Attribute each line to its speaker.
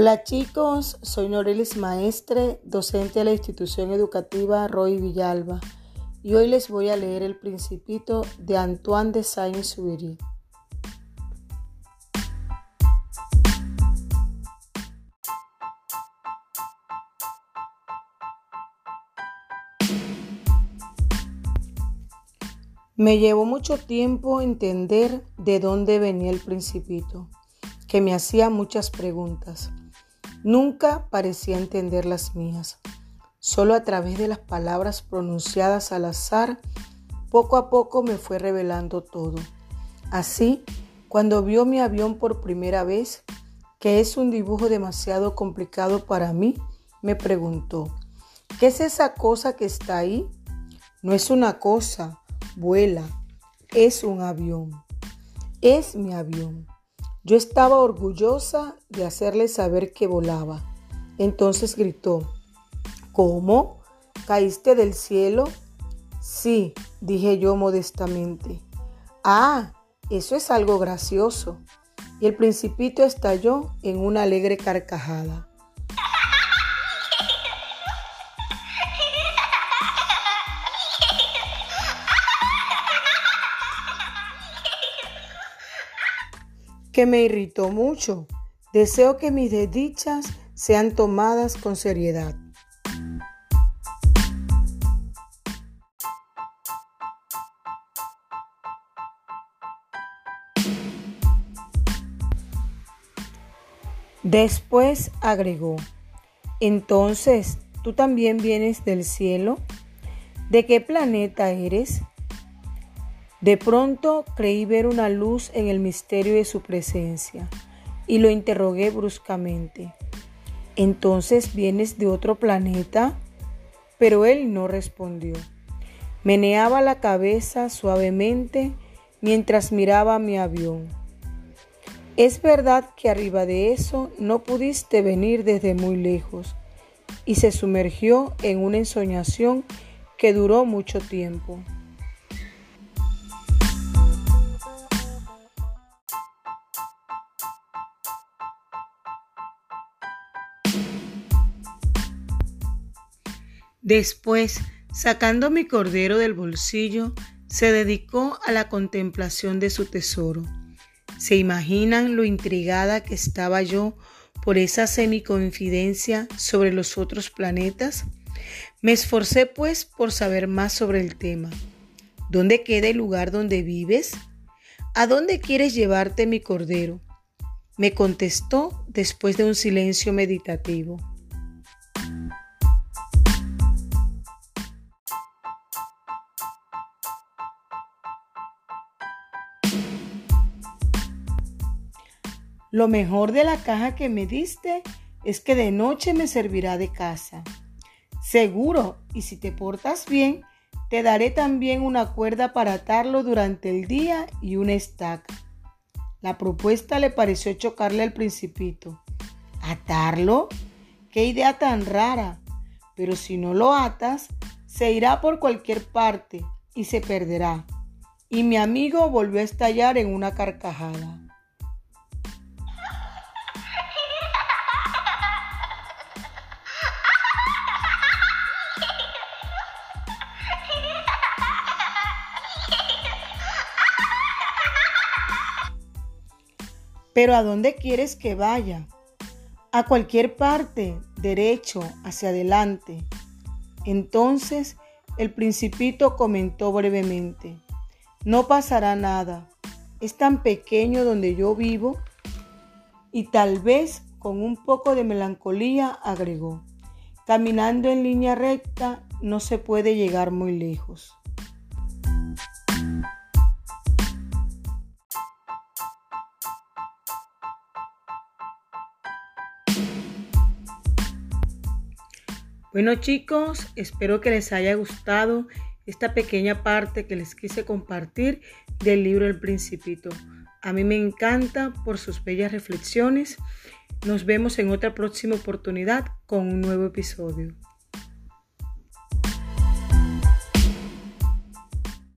Speaker 1: Hola chicos, soy Norelis Maestre, docente de la institución educativa Roy Villalba, y hoy les voy a leer El Principito de Antoine de Saint-Exupéry. Me llevó mucho tiempo entender de dónde venía el principito, que me hacía muchas preguntas. Nunca parecía entender las mías. Solo a través de las palabras pronunciadas al azar, poco a poco me fue revelando todo. Así, cuando vio mi avión por primera vez, que es un dibujo demasiado complicado para mí, me preguntó, ¿qué es esa cosa que está ahí? No es una cosa, vuela, es un avión, es mi avión. Yo estaba orgullosa de hacerle saber que volaba. Entonces gritó, ¿cómo? ¿Caíste del cielo? Sí, dije yo modestamente. Ah, eso es algo gracioso. Y el principito estalló en una alegre carcajada. Que me irritó mucho. Deseo que mis desdichas sean tomadas con seriedad. Después agregó, entonces, ¿tú también vienes del cielo? ¿De qué planeta eres? De pronto creí ver una luz en el misterio de su presencia y lo interrogué bruscamente. ¿Entonces vienes de otro planeta? Pero él no respondió. Meneaba la cabeza suavemente mientras miraba mi avión. Es verdad que arriba de eso no pudiste venir desde muy lejos y se sumergió en una ensoñación que duró mucho tiempo. Después, sacando mi cordero del bolsillo, se dedicó a la contemplación de su tesoro. ¿Se imaginan lo intrigada que estaba yo por esa semiconfidencia sobre los otros planetas? Me esforcé pues por saber más sobre el tema. ¿Dónde queda el lugar donde vives? ¿A dónde quieres llevarte mi cordero? Me contestó después de un silencio meditativo. Lo mejor de la caja que me diste es que de noche me servirá de casa. Seguro, y si te portas bien, te daré también una cuerda para atarlo durante el día y una estaca. La propuesta le pareció chocarle al principito. ¿Atarlo? ¡Qué idea tan rara! Pero si no lo atas, se irá por cualquier parte y se perderá. Y mi amigo volvió a estallar en una carcajada. Pero ¿a dónde quieres que vaya? A cualquier parte, derecho, hacia adelante. Entonces el principito comentó brevemente, no pasará nada, es tan pequeño donde yo vivo y tal vez con un poco de melancolía agregó, caminando en línea recta no se puede llegar muy lejos. Bueno chicos, espero que les haya gustado esta pequeña parte que les quise compartir del libro El Principito. A mí me encanta por sus bellas reflexiones. Nos vemos en otra próxima oportunidad con un nuevo episodio.